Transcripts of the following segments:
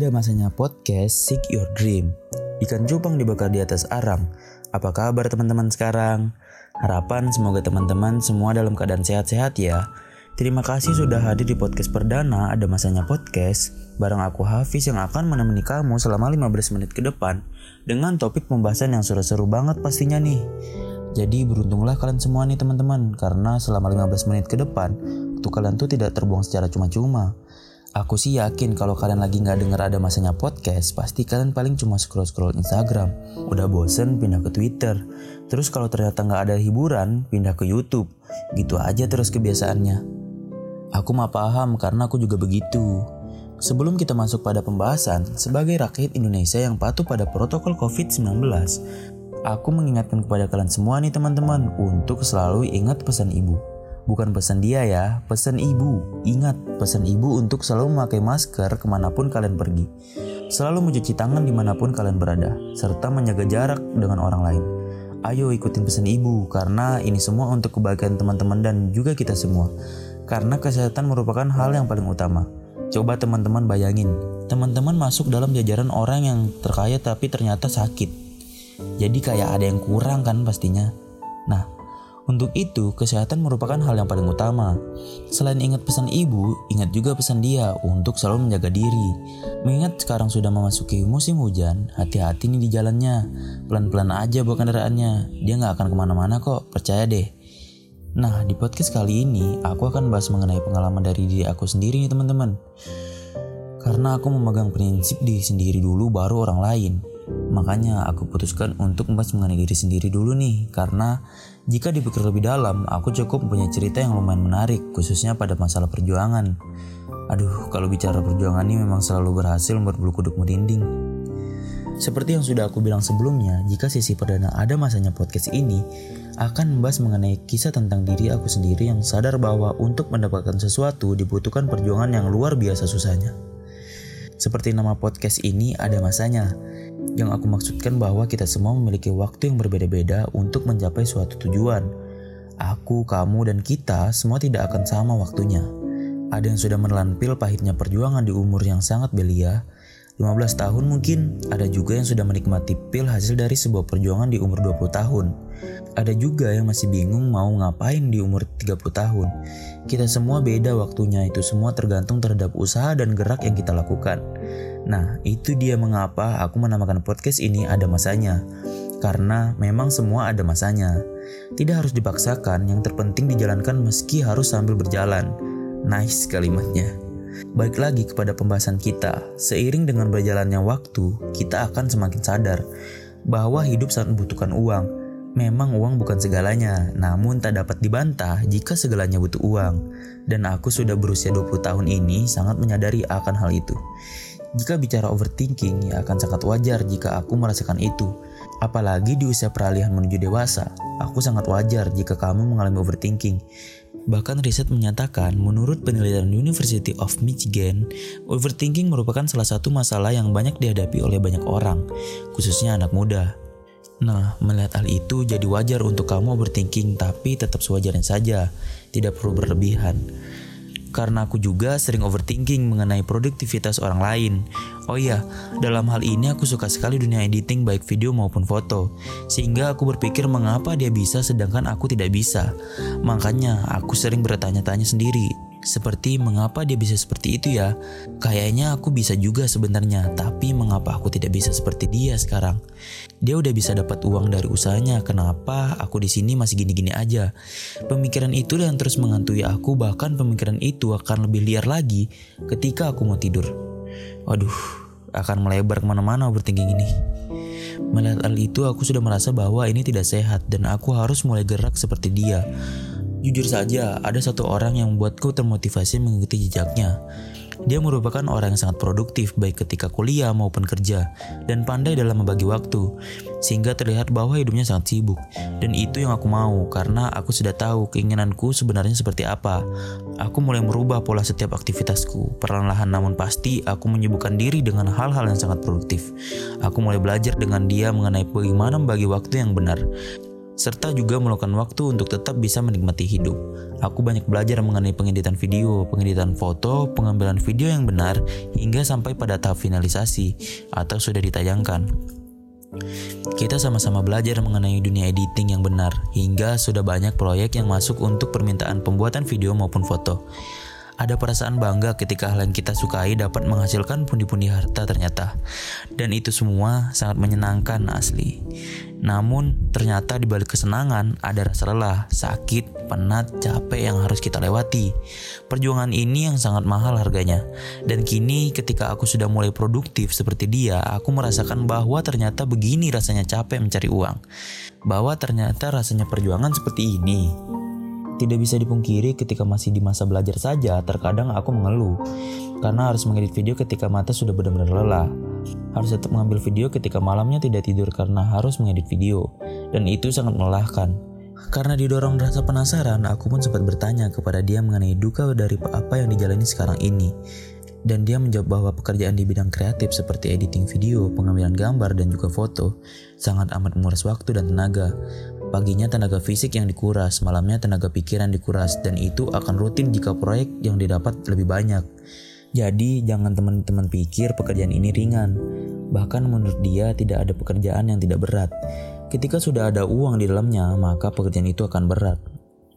Ada masanya podcast Seek Your Dream. Ikan cupang dibakar di atas arang. Apa kabar teman-teman sekarang? Harapan semoga teman-teman semua dalam keadaan sehat-sehat ya. Terima kasih sudah hadir di podcast perdana Ada Masanya Podcast Bareng aku Hafiz yang akan menemani kamu selama 15 menit ke depan Dengan topik pembahasan yang seru-seru banget pastinya nih Jadi beruntunglah kalian semua nih teman-teman Karena selama 15 menit ke depan Waktu kalian tuh tidak terbuang secara cuma-cuma Aku sih yakin kalau kalian lagi nggak denger ada masanya podcast, pasti kalian paling cuma scroll-scroll Instagram. Udah bosen pindah ke Twitter. Terus kalau ternyata nggak ada hiburan, pindah ke YouTube. Gitu aja terus kebiasaannya. Aku mah paham karena aku juga begitu. Sebelum kita masuk pada pembahasan, sebagai rakyat Indonesia yang patuh pada protokol COVID-19, aku mengingatkan kepada kalian semua nih teman-teman untuk selalu ingat pesan ibu. Bukan pesan dia ya, pesan ibu. Ingat, pesan ibu untuk selalu memakai masker ke mana pun kalian pergi. Selalu mencuci tangan di mana pun kalian berada, serta menjaga jarak dengan orang lain. Ayo ikutin pesan ibu, karena ini semua untuk kebahagiaan teman-teman dan juga kita semua. Karena kesehatan merupakan hal yang paling utama. Coba teman-teman bayangin, teman-teman masuk dalam jajaran orang yang terkaya tapi ternyata sakit. Jadi kayak ada yang kurang kan pastinya. Nah, untuk itu, kesehatan merupakan hal yang paling utama. Selain ingat pesan ibu, ingat juga pesan dia untuk selalu menjaga diri. Mengingat sekarang sudah memasuki musim hujan, hati-hati nih di jalannya. Pelan-pelan aja bawa kendaraannya, dia nggak akan ke mana-mana kok, percaya deh. Nah, di podcast kali ini, aku akan bahas mengenai pengalaman dari diri aku sendiri nih teman-teman. Karena aku memegang prinsip diri sendiri dulu baru orang lain. Makanya aku putuskan untuk membahas mengenai diri sendiri dulu nih, karena jika dipikir lebih dalam, aku cukup punya cerita yang lumayan menarik, khususnya pada masalah perjuangan. Aduh, kalau bicara perjuangan ini memang selalu berhasil membuat bulu kuduk merinding. Seperti yang sudah aku bilang sebelumnya, jika sesi perdana ada masanya podcast ini, akan membahas mengenai kisah tentang diri aku sendiri yang sadar bahwa untuk mendapatkan sesuatu dibutuhkan perjuangan yang luar biasa susahnya. Seperti nama podcast ini ada masanya, yang aku maksudkan bahwa kita semua memiliki waktu yang berbeda-beda untuk mencapai suatu tujuan. Aku, kamu, dan kita semua tidak akan sama waktunya. Ada yang sudah menelan pil pahitnya perjuangan di umur yang sangat belia, 15 tahun mungkin, ada juga yang sudah menikmati pil hasil dari sebuah perjuangan di umur 20 tahun. Ada juga yang masih bingung mau ngapain di umur 30 tahun. Kita semua beda waktunya, itu semua tergantung terhadap usaha dan gerak yang kita lakukan. Nah, itu dia mengapa aku menamakan podcast ini ada masanya. Karena memang semua ada masanya. Tidak harus dipaksakan, yang terpenting dijalankan meski harus sambil berjalan. Nice kalimatnya. Baik lagi kepada pembahasan kita, seiring dengan berjalannya waktu, kita akan semakin sadar bahwa hidup sangat membutuhkan uang. Memang uang bukan segalanya, namun tak dapat dibantah jika segalanya butuh uang. Dan aku sudah berusia 20 tahun ini sangat menyadari akan hal itu. Jika bicara overthinking, ya akan sangat wajar jika aku merasakan itu. Apalagi di usia peralihan menuju dewasa, aku sangat wajar jika kamu mengalami overthinking. Bahkan riset menyatakan, menurut penelitian University of Michigan, overthinking merupakan salah satu masalah yang banyak dihadapi oleh banyak orang, khususnya anak muda. Nah, melihat hal itu jadi wajar untuk kamu overthinking, tapi tetap sewajarnya saja, tidak perlu berlebihan karena aku juga sering overthinking mengenai produktivitas orang lain. Oh iya, dalam hal ini aku suka sekali dunia editing baik video maupun foto, sehingga aku berpikir mengapa dia bisa sedangkan aku tidak bisa. Makanya aku sering bertanya-tanya sendiri, seperti mengapa dia bisa seperti itu ya? Kayaknya aku bisa juga sebenarnya, tapi mengapa aku tidak bisa seperti dia sekarang? Dia udah bisa dapat uang dari usahanya, kenapa aku di sini masih gini-gini aja? Pemikiran itu yang terus menghantui aku, bahkan pemikiran itu akan lebih liar lagi ketika aku mau tidur. Waduh, akan melebar ke mana-mana overthinking ini. Melihat hal itu, aku sudah merasa bahwa ini tidak sehat dan aku harus mulai gerak seperti dia. Jujur saja, ada satu orang yang membuatku termotivasi mengikuti jejaknya. Dia merupakan orang yang sangat produktif baik ketika kuliah maupun kerja dan pandai dalam membagi waktu sehingga terlihat bahwa hidupnya sangat sibuk dan itu yang aku mau karena aku sudah tahu keinginanku sebenarnya seperti apa. Aku mulai merubah pola setiap aktivitasku. Perlahan-lahan namun pasti aku menyibukkan diri dengan hal-hal yang sangat produktif. Aku mulai belajar dengan dia mengenai bagaimana membagi waktu yang benar serta juga meluangkan waktu untuk tetap bisa menikmati hidup. Aku banyak belajar mengenai pengeditan video, pengeditan foto, pengambilan video yang benar, hingga sampai pada tahap finalisasi atau sudah ditayangkan. Kita sama-sama belajar mengenai dunia editing yang benar, hingga sudah banyak proyek yang masuk untuk permintaan pembuatan video maupun foto. Ada perasaan bangga ketika hal yang kita sukai dapat menghasilkan pundi-pundi harta ternyata. Dan itu semua sangat menyenangkan asli. Namun ternyata di balik kesenangan ada rasa lelah, sakit, penat, capek yang harus kita lewati. Perjuangan ini yang sangat mahal harganya. Dan kini ketika aku sudah mulai produktif seperti dia, aku merasakan bahwa ternyata begini rasanya capek mencari uang. Bahwa ternyata rasanya perjuangan seperti ini. Tidak bisa dipungkiri ketika masih di masa belajar saja, terkadang aku mengeluh. Karena harus mengedit video ketika mata sudah benar-benar lelah. Harus tetap mengambil video ketika malamnya tidak tidur karena harus mengedit video. Dan itu sangat melelahkan. Karena didorong rasa penasaran, aku pun sempat bertanya kepada dia mengenai duka dari apa yang dijalani sekarang ini. Dan dia menjawab bahwa pekerjaan di bidang kreatif seperti editing video, pengambilan gambar, dan juga foto sangat amat menguras waktu dan tenaga. Paginya tenaga fisik yang dikuras, malamnya tenaga pikiran dikuras, dan itu akan rutin jika proyek yang didapat lebih banyak. Jadi jangan teman-teman pikir pekerjaan ini ringan. Bahkan menurut dia tidak ada pekerjaan yang tidak berat. Ketika sudah ada uang di dalamnya, maka pekerjaan itu akan berat.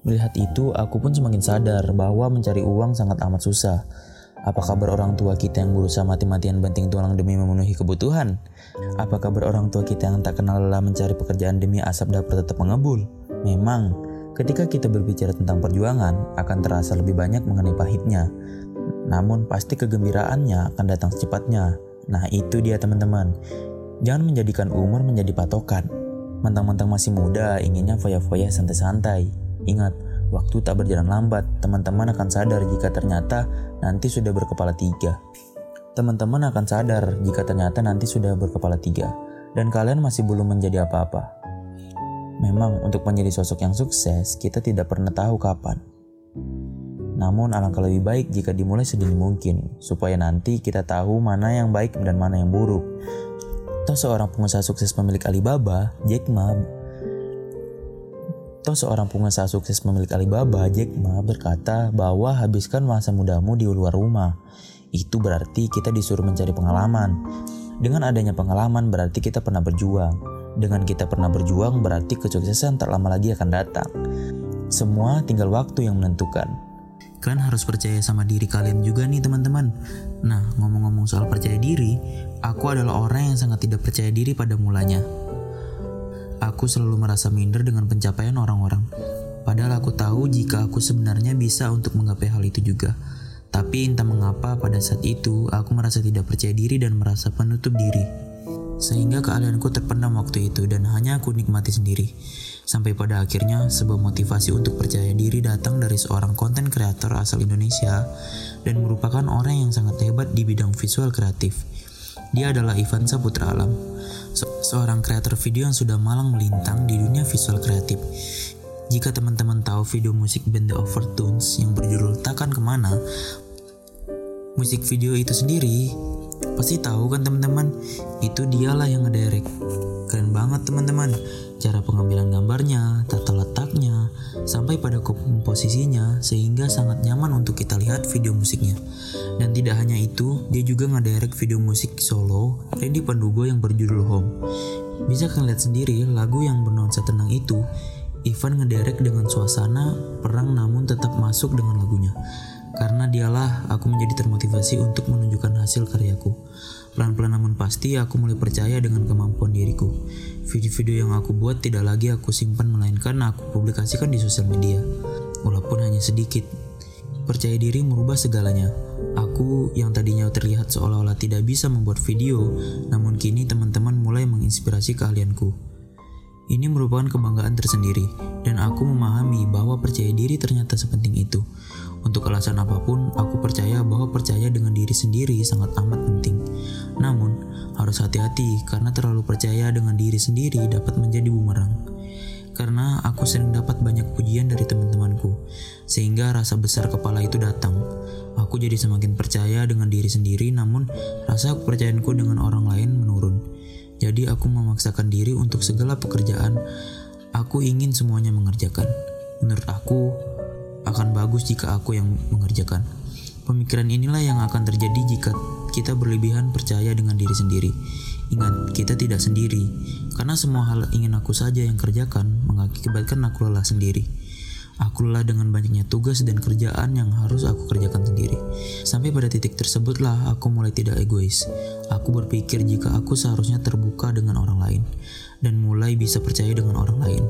Melihat itu, aku pun semakin sadar bahwa mencari uang sangat amat susah. Apa kabar orang tua kita yang berusaha mati-matian banting tulang demi memenuhi kebutuhan? Apa kabar orang tua kita yang tak kenal lelah mencari pekerjaan demi asap dapat tetap mengebul? Memang, ketika kita berbicara tentang perjuangan, akan terasa lebih banyak mengenai pahitnya. Namun pasti kegembiraannya akan datang secepatnya. Nah itu dia teman-teman. Jangan menjadikan umur menjadi patokan. Mentang-mentang masih muda, inginnya foya-foya santai-santai. Ingat, Waktu tak berjalan lambat, teman-teman akan sadar jika ternyata nanti sudah berkepala tiga. Teman-teman akan sadar jika ternyata nanti sudah berkepala tiga, dan kalian masih belum menjadi apa-apa. Memang, untuk menjadi sosok yang sukses, kita tidak pernah tahu kapan. Namun, alangkah lebih baik jika dimulai sedini mungkin, supaya nanti kita tahu mana yang baik dan mana yang buruk. Toh seorang pengusaha sukses pemilik Alibaba, Jack Ma, Toh seorang pengusaha sukses pemilik Alibaba, Jack Ma, berkata bahwa habiskan masa mudamu di luar rumah. Itu berarti kita disuruh mencari pengalaman. Dengan adanya pengalaman berarti kita pernah berjuang. Dengan kita pernah berjuang berarti kesuksesan tak lama lagi akan datang. Semua tinggal waktu yang menentukan. Kalian harus percaya sama diri kalian juga nih teman-teman. Nah, ngomong-ngomong soal percaya diri, aku adalah orang yang sangat tidak percaya diri pada mulanya. Aku selalu merasa minder dengan pencapaian orang-orang. Padahal aku tahu jika aku sebenarnya bisa untuk menggapai hal itu juga. Tapi entah mengapa pada saat itu aku merasa tidak percaya diri dan merasa penutup diri. Sehingga keahlianku terpendam waktu itu dan hanya aku nikmati sendiri. Sampai pada akhirnya sebuah motivasi untuk percaya diri datang dari seorang konten kreator asal Indonesia dan merupakan orang yang sangat hebat di bidang visual kreatif. Dia adalah Ivan Saputra Alam, se seorang kreator video yang sudah malang melintang di dunia visual kreatif. Jika teman-teman tahu video musik band The Overtones yang berjudul Takkan Ke mana, musik video itu sendiri pasti tahu kan teman-teman, itu dialah yang ngedirect. Keren banget teman-teman, cara pengambilan gambarnya, tata letaknya, sampai pada komposisinya sehingga sangat nyaman untuk kita lihat video musiknya. Dan tidak hanya itu, dia juga ngedirect video musik solo Randy Pandugo yang berjudul Home. Bisa kalian lihat sendiri lagu yang bernuansa tenang itu, Ivan ngedirect dengan suasana perang namun tetap masuk dengan lagunya. Karena dialah aku menjadi termotivasi untuk menunjukkan hasil karyaku. Pelan-pelan namun pasti aku mulai percaya dengan kemampuan diriku. Video-video yang aku buat tidak lagi aku simpan melainkan aku publikasikan di sosial media. Walaupun hanya sedikit. Percaya diri merubah segalanya. Aku yang tadinya terlihat seolah-olah tidak bisa membuat video, namun kini teman-teman mulai menginspirasi keahlianku. Ini merupakan kebanggaan tersendiri, dan aku memahami bahwa percaya diri ternyata sepenting itu. Untuk alasan apa pun, aku percaya bahwa percaya dengan diri sendiri sangat amat penting. Namun, harus hati-hati karena terlalu percaya dengan diri sendiri dapat menjadi bumerang. Karena aku sering dapat banyak pujian dari teman-temanku, sehingga rasa besar kepala itu datang. Aku jadi semakin percaya dengan diri sendiri, namun rasa kepercayaanku dengan orang lain menurun. Jadi aku memaksakan diri untuk segala pekerjaan Aku ingin semuanya mengerjakan. Menurut aku, akan bagus jika aku yang mengerjakan. Pemikiran inilah yang akan terjadi jika kita berlebihan percaya dengan diri sendiri. Ingat, kita tidak sendiri, karena semua hal ingin aku saja yang kerjakan mengakibatkan aku lelah sendiri. Aku lelah dengan banyaknya tugas dan kerjaan yang harus aku kerjakan sendiri. Sampai pada titik tersebutlah aku mulai tidak egois. Aku berpikir jika aku seharusnya terbuka dengan orang lain dan mulai bisa percaya dengan orang lain.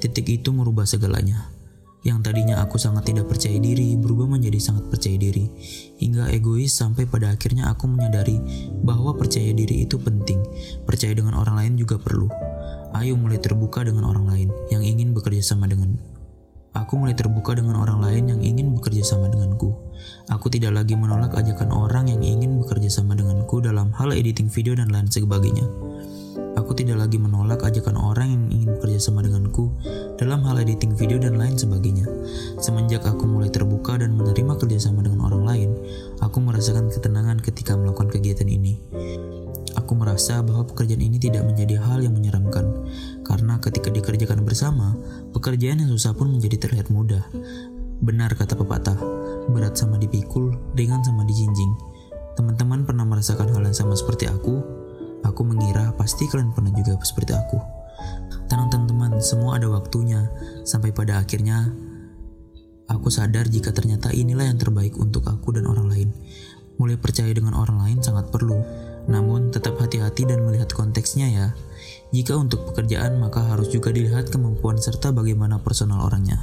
Titik itu merubah segalanya. Yang tadinya aku sangat tidak percaya diri berubah menjadi sangat percaya diri. Hingga egois sampai pada akhirnya aku menyadari bahwa percaya diri itu penting. Percaya dengan orang lain juga perlu. Ayo mulai terbuka dengan orang lain yang ingin bekerja sama dengan Aku mulai terbuka dengan orang lain yang ingin bekerja sama denganku. Aku tidak lagi menolak ajakan orang yang ingin bekerja sama denganku dalam hal editing video dan lain sebagainya. Aku tidak lagi menolak ajakan orang yang ingin bekerja sama denganku dalam hal editing video dan lain sebagainya. Semenjak aku mulai terbuka dan menerima kerjasama dengan orang lain, aku merasakan ketenangan ketika melakukan kegiatan ini. Aku merasa bahwa pekerjaan ini tidak menjadi hal yang menyeramkan, karena ketika dikerjakan bersama, pekerjaan yang susah pun menjadi terlihat mudah. Benar kata pepatah, berat sama dipikul, ringan sama dijinjing. Teman-teman pernah merasakan hal yang sama seperti aku? Aku mengira pasti kalian pernah juga seperti aku. Tenang teman-teman, semua ada waktunya, sampai pada akhirnya aku sadar jika ternyata inilah yang terbaik untuk aku dan orang lain. Mulai percaya dengan orang lain sangat perlu, namun tetap hati-hati dan melihat konteksnya ya. Jika untuk pekerjaan maka harus juga dilihat kemampuan serta bagaimana personal orangnya.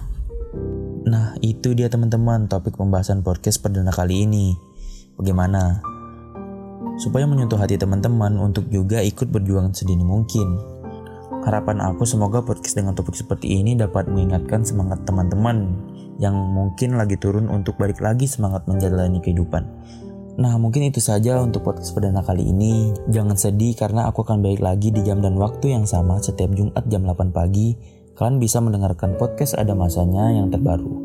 Nah, itu dia teman-teman topik pembahasan podcast perdana kali ini. Bagaimana? Supaya menyentuh hati teman-teman untuk juga ikut berjuang sedini mungkin. Harapan aku semoga podcast dengan topik seperti ini dapat mengingatkan semangat teman-teman yang mungkin lagi turun untuk balik lagi semangat menjalani kehidupan. Nah mungkin itu saja untuk podcast perdana kali ini. Jangan sedih karena aku akan balik lagi di jam dan waktu yang sama setiap Jumat jam 8 pagi. Kalian bisa mendengarkan podcast ada masanya yang terbaru.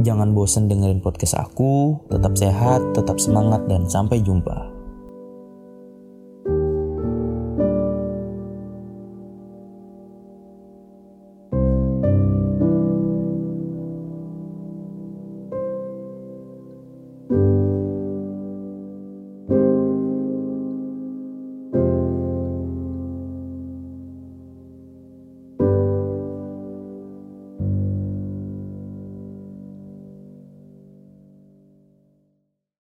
Jangan bosan dengerin podcast aku, tetap sehat, tetap semangat, dan sampai jumpa.